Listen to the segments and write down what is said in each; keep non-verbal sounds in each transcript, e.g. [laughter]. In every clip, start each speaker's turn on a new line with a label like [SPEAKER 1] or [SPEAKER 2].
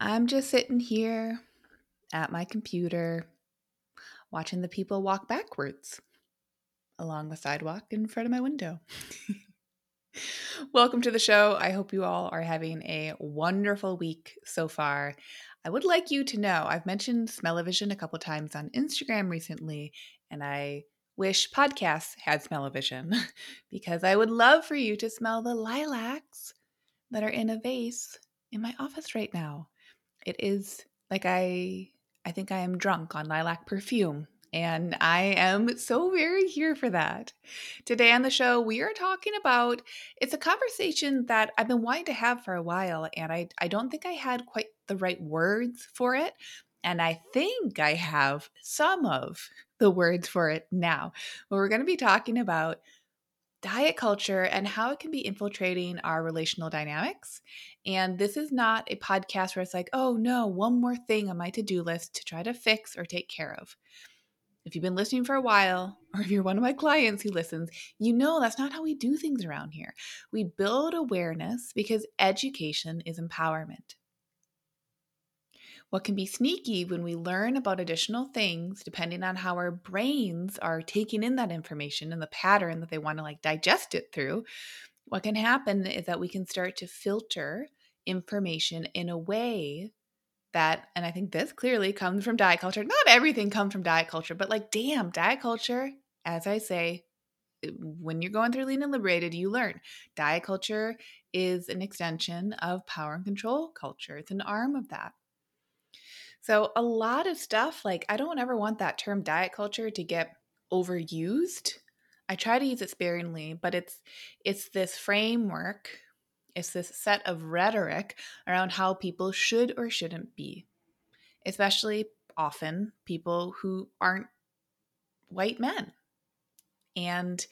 [SPEAKER 1] I'm just sitting here at my computer watching the people walk backwards along the sidewalk in front of my window. [laughs] Welcome to the show. I hope you all are having a wonderful week so far. I would like you to know I've mentioned smell-o-vision a couple times on Instagram recently, and I wish podcasts had smell-o-vision [laughs] because I would love for you to smell the lilacs that are in a vase in my office right now. It is like I I think I am drunk on lilac perfume and I am so very here for that. Today on the show, we are talking about it's a conversation that I've been wanting to have for a while, and I, I don't think I had quite the right words for it. And I think I have some of the words for it now. But we're going to be talking about diet culture and how it can be infiltrating our relational dynamics. And this is not a podcast where it's like, oh no, one more thing on my to do list to try to fix or take care of. If you've been listening for a while, [laughs] or if you're one of my clients who listens, you know that's not how we do things around here. We build awareness because education is empowerment. What can be sneaky when we learn about additional things, depending on how our brains are taking in that information and the pattern that they want to like digest it through, what can happen is that we can start to filter information in a way that, and I think this clearly comes from diet culture. Not everything comes from diet culture, but like, damn, diet culture, as I say, eh, when you're going through lean and liberated, you learn diet culture is an extension of power and control culture. It's an arm of that. So, a lot of stuff, like, I don't ever want that term diet culture to get overused. I try to use it sparingly, but it's it's this framework, it's this set of rhetoric around how people should or shouldn't be. Especially often people who aren't white men. And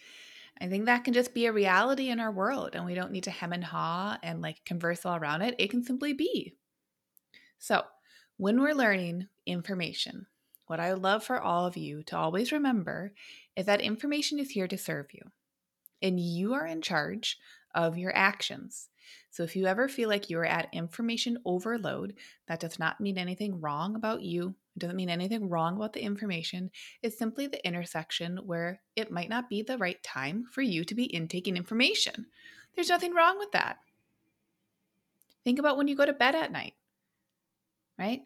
[SPEAKER 1] I think that can just be a reality in our world, and we don't need to hem and haw and like converse all around it. It can simply be. So, when we're learning information, what I would love for all of you to always remember is that information is here to serve you, and you are in charge of your actions. So if you ever feel like you're at information overload, that does not mean anything wrong about you. It doesn't mean anything wrong about the information. It's simply the intersection where it might not be the right time for you to be intaking information. There's nothing wrong with that. Think about when you go to bed at night right?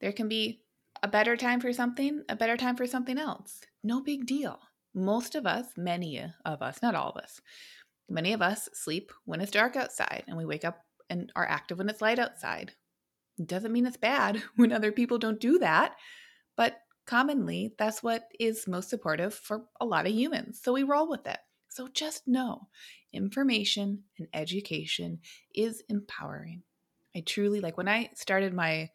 [SPEAKER 1] There can be a better time for something, a better time for something else. No big deal. Most of us, many of us, not all of us, many of us sleep when it's dark outside and we wake up and are active when it's light outside. It doesn't mean it's bad [laughs] when other people don't do that, but commonly that's what is most supportive for a lot of humans. So we roll with it. So just know information and education is empowering. I truly like when I started my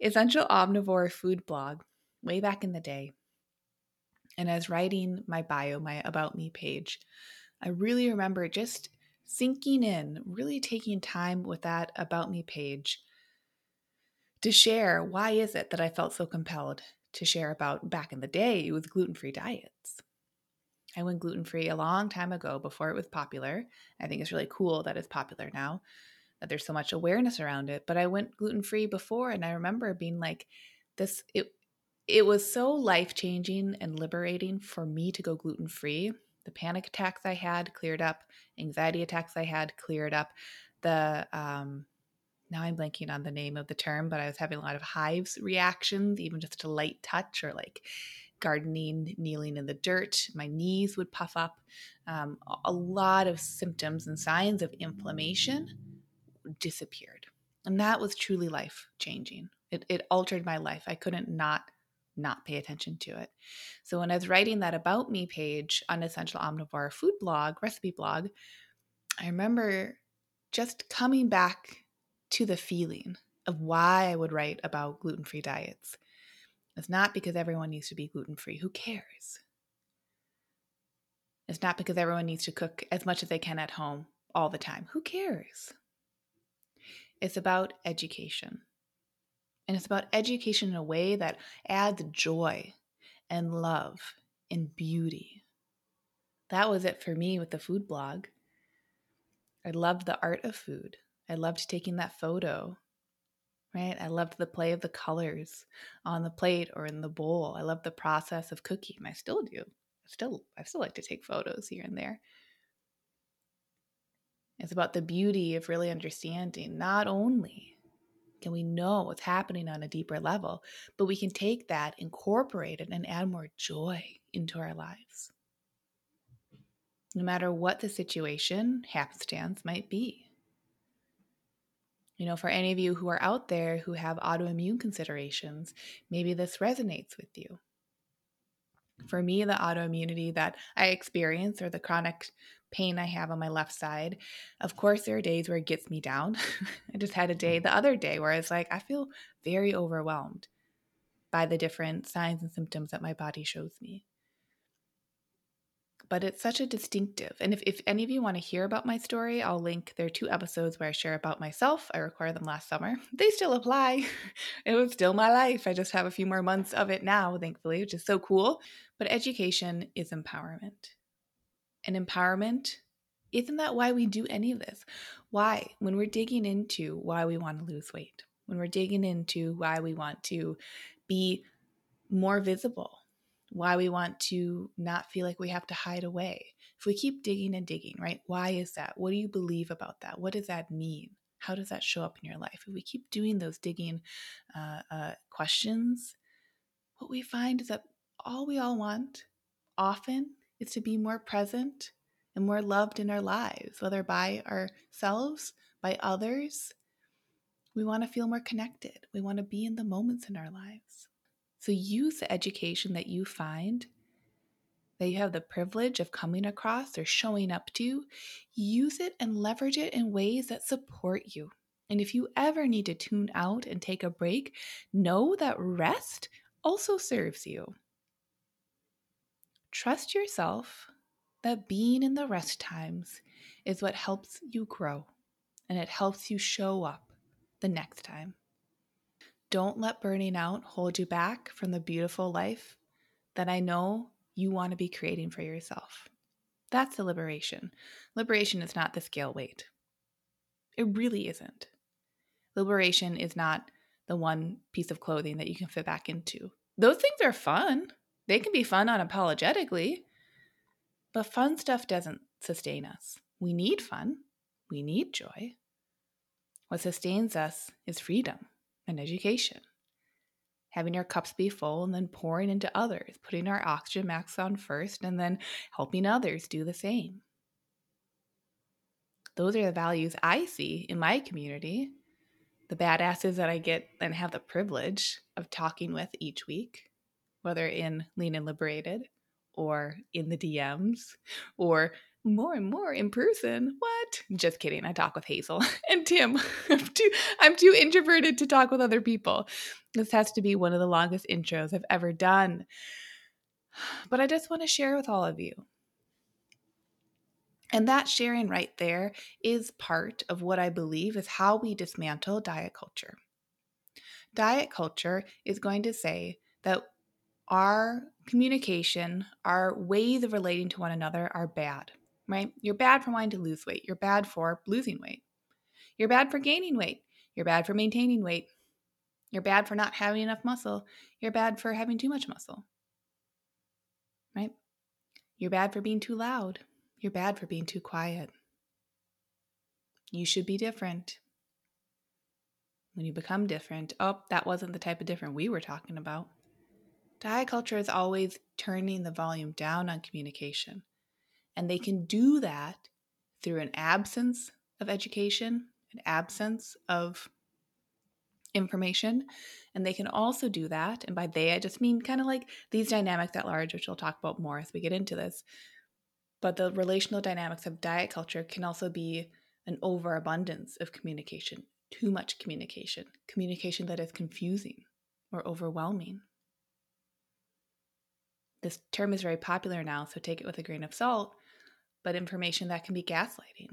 [SPEAKER 1] essential omnivore food blog way back in the day, and I was writing my bio, my about me page, I really remember just sinking in, really taking time with that about me page to share why is it that I felt so compelled to share about back in the day with gluten-free diets. I went gluten-free a long time ago before it was popular. I think it's really cool that it's popular now that there's so much awareness around it. But I went gluten free before, and I remember being like, this, it, it was so life changing and liberating for me to go gluten free. The panic attacks I had cleared up, anxiety attacks I had cleared up. The, um, now I'm blanking on the name of the term, but I was having a lot of hives reactions, even just to light touch or like gardening, kneeling in the dirt. My knees would puff up. Um, a lot of symptoms and signs of inflammation disappeared. And that was truly life changing. It, it altered my life. I couldn't not not pay attention to it. So when I was writing that about me page on Essential Omnivore food blog, recipe blog, I remember just coming back to the feeling of why I would write about gluten free diets. It's not because everyone needs to be gluten free. Who cares? It's not because everyone needs to cook as much as they can at home all the time. Who cares? It's about education. And it's about education in a way that adds joy and love and beauty. That was it for me with the food blog. I loved the art of food. I loved taking that photo, right? I loved the play of the colors on the plate or in the bowl. I loved the process of cooking. I still do. I still I still like to take photos here and there. It's about the beauty of really understanding not only can we know what's happening on a deeper level, but we can take that, incorporate it, and add more joy into our lives. No matter what the situation, happenstance might be. You know, for any of you who are out there who have autoimmune considerations, maybe this resonates with you. For me, the autoimmunity that I experience or the chronic pain I have on my left side, of course, there are days where it gets me down. [laughs] I just had a day mm. the other day where it's like I feel very overwhelmed by the different signs and symptoms that my body shows me. But it's such a distinctive. And if, if any of you want to hear about my story, I'll link. There are two episodes where I share about myself. I recorded them last summer. [laughs] They still apply. [laughs] it was still my life. I just have a few more months of it now, thankfully, which is so cool. But education is empowerment and empowerment. Isn't that why we do any of this? Why? When we're digging into why we want to lose weight, when we're digging into why we want to be more visible, why we want to not feel like we have to hide away. If we keep digging and digging, right? Why is that? What do you believe about that? What does that mean? How does that show up in your life? If we keep doing those digging uh, uh, questions, what we find is that all we all want often is to be more present and more loved in our lives, whether by ourselves, by others. We want to feel more connected. We want to be in the moments in our lives. So use the education that you find that you have the privilege of coming across or showing up to, use it and leverage it in ways that support you. And if you ever need to tune out and take a break, know that rest also serves you. Trust yourself that being in the rest times is what helps you grow and it helps you show up the next time. Don't let burning out hold you back from the beautiful life that I know you want to be creating for yourself. That's the liberation. Liberation is not the scale weight. It really isn't. Liberation is not the one piece of clothing that you can fit back into. Those things are fun. They can be fun unapologetically, but fun stuff doesn't sustain us. We need fun, we need joy. What sustains us is freedom and education. Having our cups be full and then pouring into others, putting our oxygen max on first and then helping others do the same. Those are the values I see in my community, the badasses that I get and have the privilege of talking with each week whether in Lean and Liberated or in the DMs or more and more in person. What? Just kidding. I talk with Hazel [laughs] and Tim. [laughs] I'm too, I'm too introverted to talk with other people. This has to be one of the longest intros I've ever done. But I just want to share with all of you. And that sharing right there is part of what I believe is how we dismantle diet culture. Diet culture is going to say that our communication, our ways of relating to one another are bad, right? You're bad for wanting to lose weight. You're bad for losing weight. You're bad for gaining weight. You're bad for maintaining weight. You're bad for not having enough muscle. You're bad for having too much muscle, right? You're bad for being too loud. You're bad for being too quiet. You should be different. When you become different, oh, that wasn't the type of different we were talking about. Diet culture is always turning the volume down on communication. And they can do that through an absence of education, an absence of information. And they can also do that. And by they, I just mean kind of like these dynamics at large, which we'll talk about more as we get into this. But the relational dynamics of diet culture can also be an overabundance of communication. too much communication, communication that is confusing or overwhelming. This term is very popular now, so take it with a grain of salt, but information that can be gaslighting,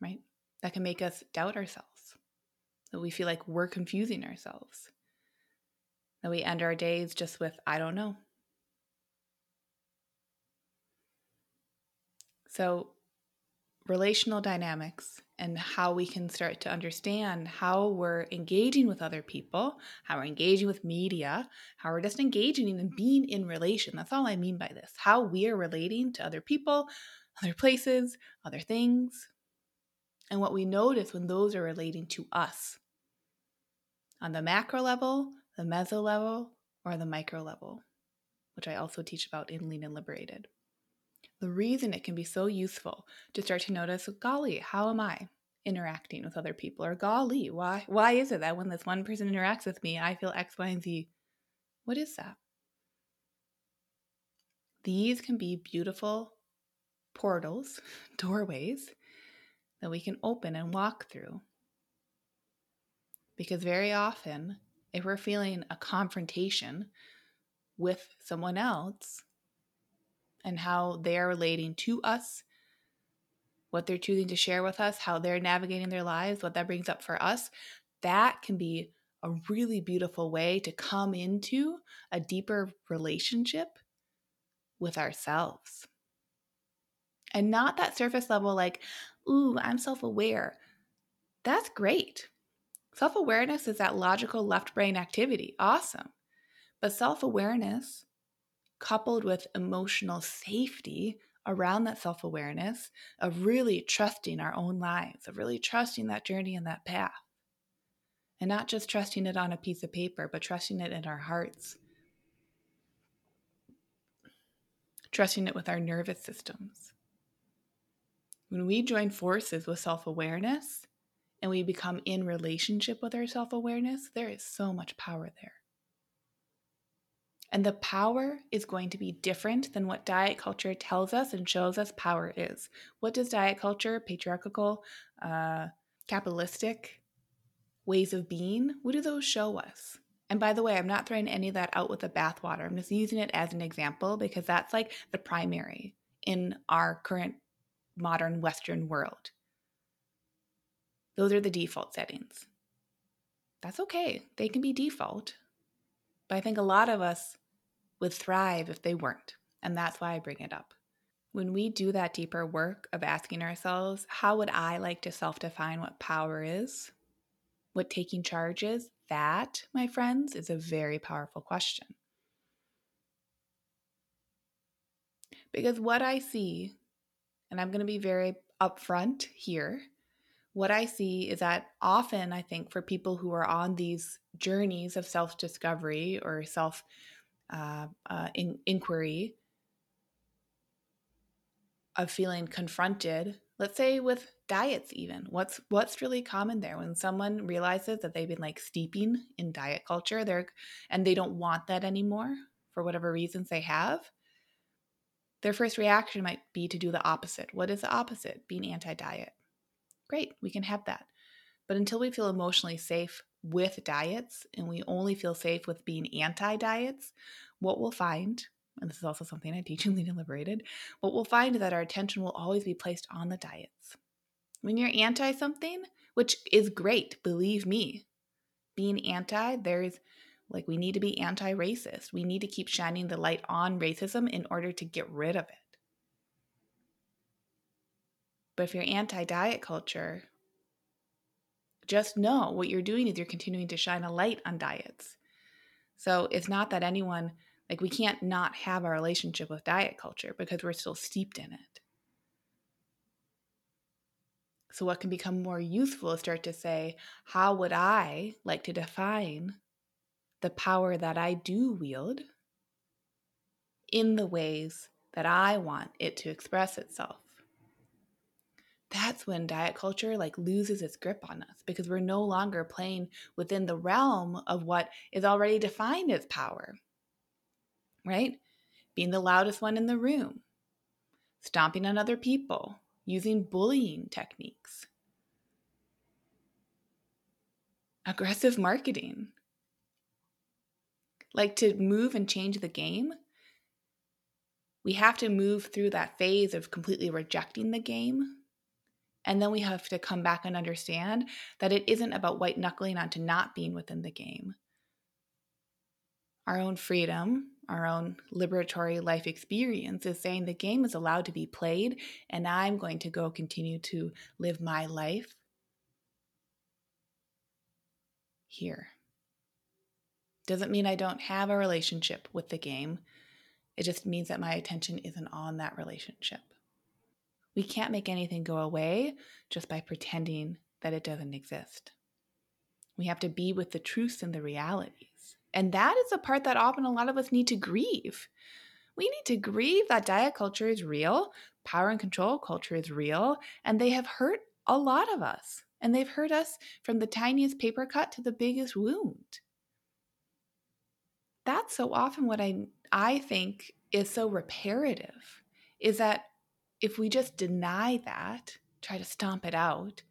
[SPEAKER 1] right? That can make us doubt ourselves, that we feel like we're confusing ourselves, that we end our days just with, I don't know. So, relational dynamics and how we can start to understand how we're engaging with other people, how we're engaging with media, how we're just engaging and being in relation. That's all I mean by this. How we are relating to other people, other places, other things, and what we notice when those are relating to us on the macro level, the meso level, or the micro level, which I also teach about in Lean and Liberated the reason it can be so useful to start to notice golly how am i interacting with other people? or golly why why is it that when this one person interacts with me i feel x y and z? What is that? These can be beautiful portals [laughs] doorways that we can open and walk through. Because very often if we're feeling a confrontation with someone else and how they're relating to us, what they're choosing to share with us, how they're navigating their lives, what that brings up for us, that can be a really beautiful way to come into a deeper relationship with ourselves. And not that surface level, like, ooh, I'm self aware. That's great. Self awareness is that logical left brain activity. Awesome. But self awareness coupled with emotional safety around that self awareness of really trusting our own lives, of really trusting that journey and that path. And not just trusting it on a piece of paper, but trusting it in our hearts, trusting it with our nervous systems. When we join forces with self awareness and we become in relationship with our self awareness, there is so much power there. And the power is going to be different than what diet culture tells us and shows us power is. What does diet culture, patriarchal, uh, capitalistic ways of being, what do those show us? And by the way, I'm not throwing any of that out with the bathwater. I'm just using it as an example because that's like the primary in our current modern Western world. Those are the default settings. That's okay. They can be default. But I think a lot of us would thrive if they weren't. And that's why I bring it up. When we do that deeper work of asking ourselves, how would I like to self define what power is? What taking charge is? That, my friends, is a very powerful question. Because what I see, and I'm going to be very upfront here, what I see is that often I think for people who are on these journeys of self discovery or self uh, uh, in, inquiry of feeling confronted let's say with diets even. What's what's really common there? When someone realizes that they've been like steeping in diet culture they're and they don't want that anymore for whatever reasons they have their first reaction might be to do the opposite. What is the opposite? Being anti-diet. Great we can have that. But until we feel emotionally safe with diets and we only feel safe with being anti diets, what we'll find, and this is also something I teach in Lean and Liberated, what we'll find is that our attention will always be placed on the diets. When you're anti something, which is great, believe me, being anti, there's like we need to be anti racist. We need to keep shining the light on racism in order to get rid of it. But if you're anti diet culture, just know what you're doing is you're continuing to shine a light on diets. So it's not that anyone, like, we can't not have a relationship with diet culture because we're still steeped in it. So, what can become more useful is start to say, how would I like to define the power that I do wield in the ways that I want it to express itself? That's when diet culture like loses its grip on us because we're no longer playing within the realm of what is already defined as power. Right? Being the loudest one in the room, stomping on other people, using bullying techniques. aggressive marketing. Like to move and change the game, we have to move through that phase of completely rejecting the game. And then we have to come back and understand that it isn't about white knuckling onto not being within the game. Our own freedom, our own liberatory life experience is saying the game is allowed to be played, and I'm going to go continue to live my life here. Doesn't mean I don't have a relationship with the game. It just means that my attention isn't on that relationship. We can't make anything go away just by pretending that it doesn't exist. We have to be with the truths and the realities. And that is a part that often a lot of us need to grieve. We need to grieve that diet culture is real, power and control culture is real, and they have hurt a lot of us. And they've hurt us from the tiniest paper cut to the biggest wound. That's so often what I, I think is so reparative is that if we just deny that, try to stomp it out,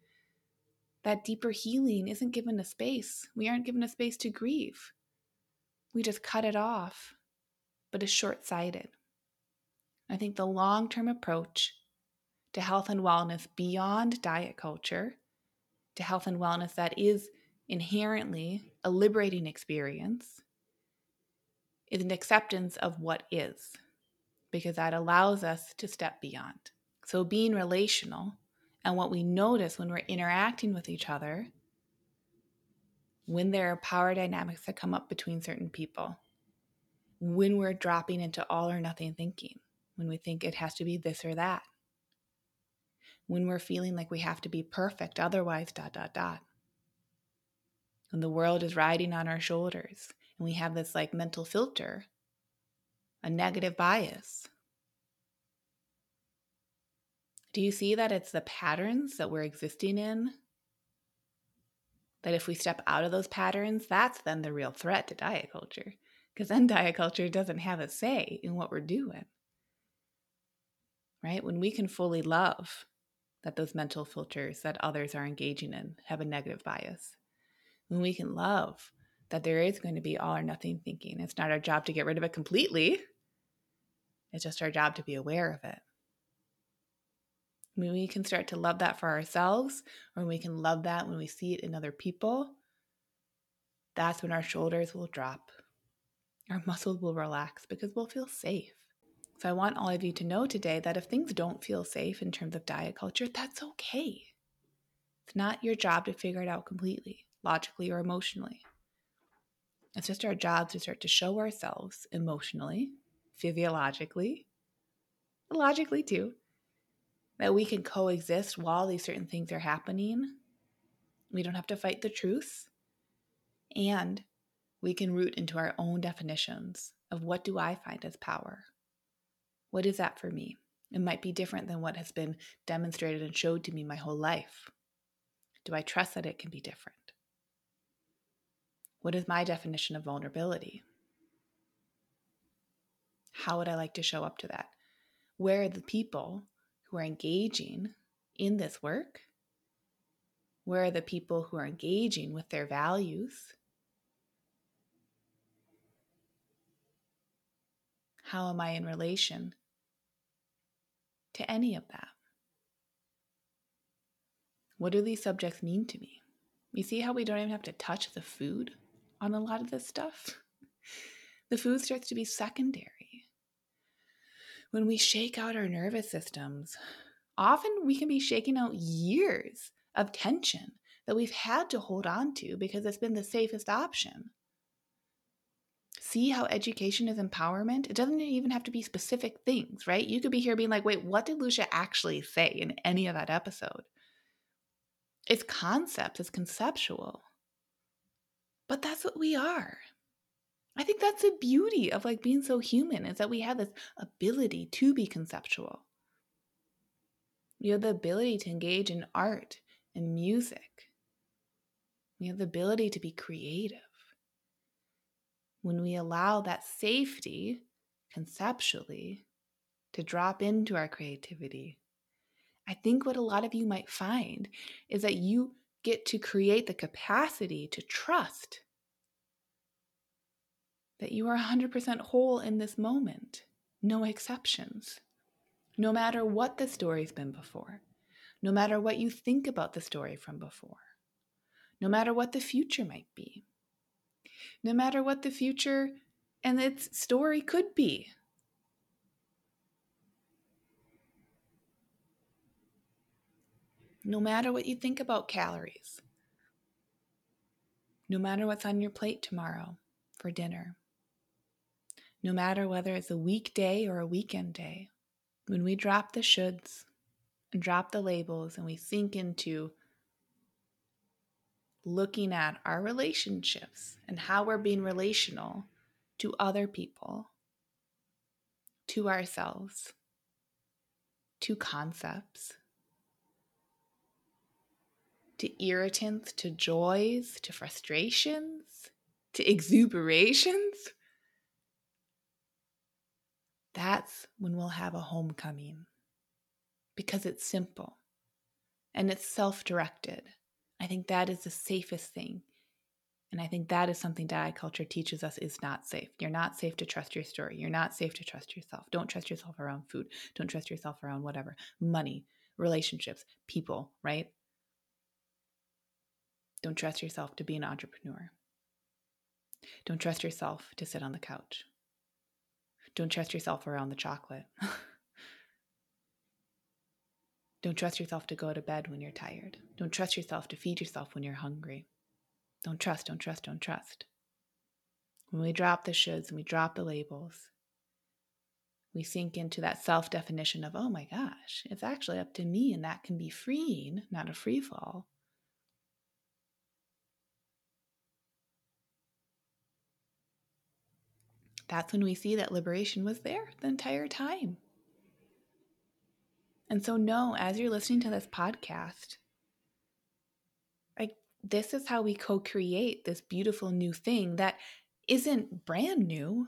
[SPEAKER 1] that deeper healing isn't given a space. We aren't given a space to grieve. We just cut it off, but it's short sighted. I think the long term approach to health and wellness beyond diet culture, to health and wellness that is inherently a liberating experience, is an acceptance of what is, because that allows us to step beyond. So, being relational and what we notice when we're interacting with each other, when there are power dynamics that come up between certain people, when we're dropping into all or nothing thinking, when we think it has to be this or that, when we're feeling like we have to be perfect, otherwise, dot, dot, dot. When the world is riding on our shoulders and we have this like mental filter, a negative bias. Do you see that it's the patterns that we're existing in? That if we step out of those patterns, that's then the real threat to diet culture. Because then [laughs] diet culture doesn't have a say in what we're doing. Right? When we can fully love that those mental filters that others are engaging in have a negative bias, when we can love that there is going to be all or nothing thinking. It's not our job to get rid of it completely, it's just our job to be aware of it. When we can start to love that for ourselves, or when we can love that when we see it in other people, that's when our shoulders will drop. Our muscles will relax because we'll feel safe. So I want all of you to know today that if things don't feel safe in terms of diet culture, that's okay. It's not your job to figure it out completely, logically or emotionally. It's just our job to start to show ourselves emotionally, physiologically, logically too, that we can coexist while these certain things are happening. We don't have to fight the truth. And we can root into our own definitions of what do I find as power? What is that for me? It might be different than what has been demonstrated and showed to me my whole life. Do I trust that it can be different? What is my definition of vulnerability? How would I like to show up to that? Where are the people who are engaging in this work? Where are the people who are engaging with their values? How am I in relation to any of that? What do these subjects mean to me? You see how we don't even have to touch the food? on a lot of this stuff. [laughs] The food starts to be secondary. When we shake out our nervous systems, often we can be shaking out years of tension that we've had to hold on to because it's been the safest option. See how education is empowerment? It doesn't even have to be specific things, right? You could be here being like, wait, what did Lucia actually say in any of that episode? It's concepts, it's conceptual. But that's what we are. I think that's the beauty of like being so human is that we have this ability to be conceptual. We have the ability to engage in art and music. We have the ability to be creative. When we allow that safety conceptually to drop into our creativity, I think what a lot of you might find is that you get to create the capacity to trust that you are 100% whole in this moment, no exceptions. No matter what the story's been before, no matter what you think about the story from before, no matter what the future might be, no matter what the future and its story could be. No matter what you think about calories, no matter what's on your plate tomorrow for dinner, no matter whether it's a weekday or a weekend day, when we drop the shoulds and drop the labels and we sink into looking at our relationships and how we're being relational to other people, to ourselves, to concepts, to irritants, to joys, to frustrations, to exuberations. That's when we'll have a homecoming because it's simple and it's self directed. I think that is the safest thing. And I think that is something diet culture teaches us is not safe. You're not safe to trust your story. You're not safe to trust yourself. Don't trust yourself around food. Don't trust yourself around whatever money, relationships, people, right? Don't trust yourself to be an entrepreneur. Don't trust yourself to sit on the couch. Don't trust yourself around the chocolate. [laughs] Don't trust yourself to go to bed when you're tired. Don't trust yourself to feed yourself when you're hungry. Don't trust, don't trust, don't trust. When we drop the shoulds and we drop the labels, we sink into that self definition of, oh my gosh, it's actually up to me, and that can be freeing, not a free fall. That's when we see that liberation was there the entire time. And so, know as you're listening to this podcast, like this is how we co create this beautiful new thing that isn't brand new,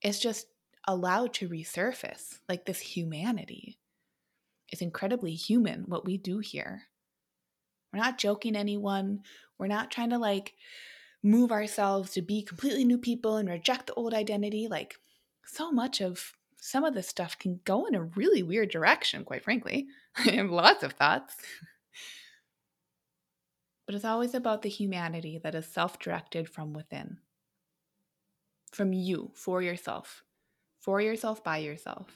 [SPEAKER 1] it's just allowed to resurface like this humanity. It's incredibly human what we do here. We're not joking anyone. We're not trying to like move ourselves to be completely new people and reject the old identity. Like so much of some of this stuff can go in a really weird direction, quite frankly. [laughs] I have lots of thoughts. But it's always about the humanity that is self directed from within, from you, for yourself, for yourself, by yourself.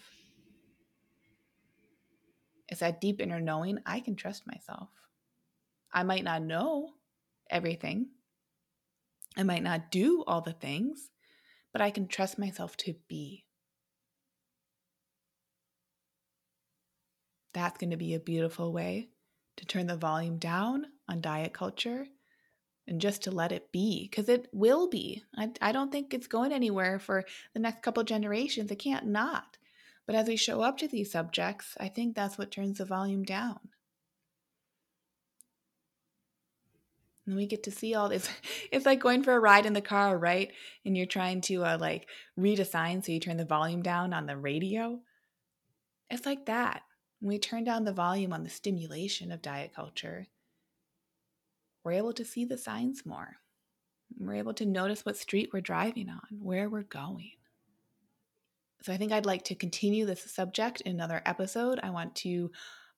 [SPEAKER 1] It's that deep inner knowing I can trust myself. I might not know everything, I might not do all the things, but I can trust myself to be. That's going to be a beautiful way to turn the volume down on diet culture and just to let it be because it will be. I, I don't think it's going anywhere for the next couple generations. It can't not. But as we show up to these subjects, I think that's what turns the volume down. And we get to see all this. [laughs] It's like going for a ride in the car, right? And you're trying to uh, like read a sign, so you turn the volume down on the radio. It's like that. When we turn down the volume on the stimulation of diet culture, we're able to see the signs more. We're able to notice what street we're driving on, where we're going. So I think I'd like to continue this subject in another episode. I want to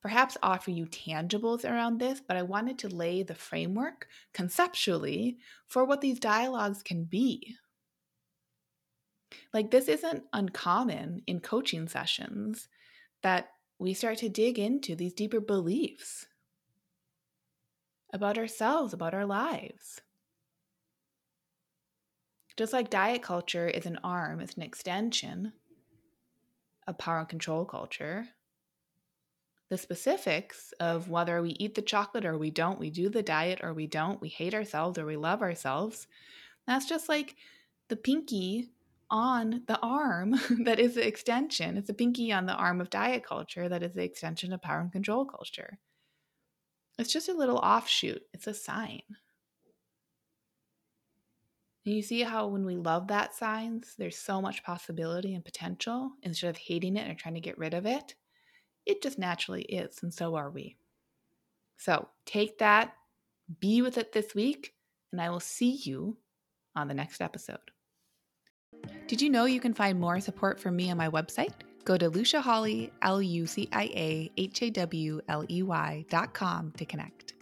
[SPEAKER 1] perhaps offer you tangibles around this, but I wanted to lay the framework conceptually for what these dialogues can be. Like, this isn't uncommon in coaching sessions that we start to dig into these deeper beliefs about ourselves, about our lives. Just like diet culture is an arm, it's an extension of power and control culture. The specifics of whether we eat the chocolate or we don't, we do the diet or we don't, we hate ourselves or we love ourselves, that's just like the pinky on the arm [laughs] that is the extension. It's a pinky on the arm of diet culture that is the extension of power and control culture. It's just a little offshoot, it's a sign. And you see how when we love that signs, there's so much possibility and potential instead of hating it or trying to get rid of it. It just naturally is, and so are we. So take that Be with it this week, and I will see you on the next episode. Did you know you can find more support from me on my website? Go to Lucia Hawley, L U C I A H A W L E Y dot com to connect.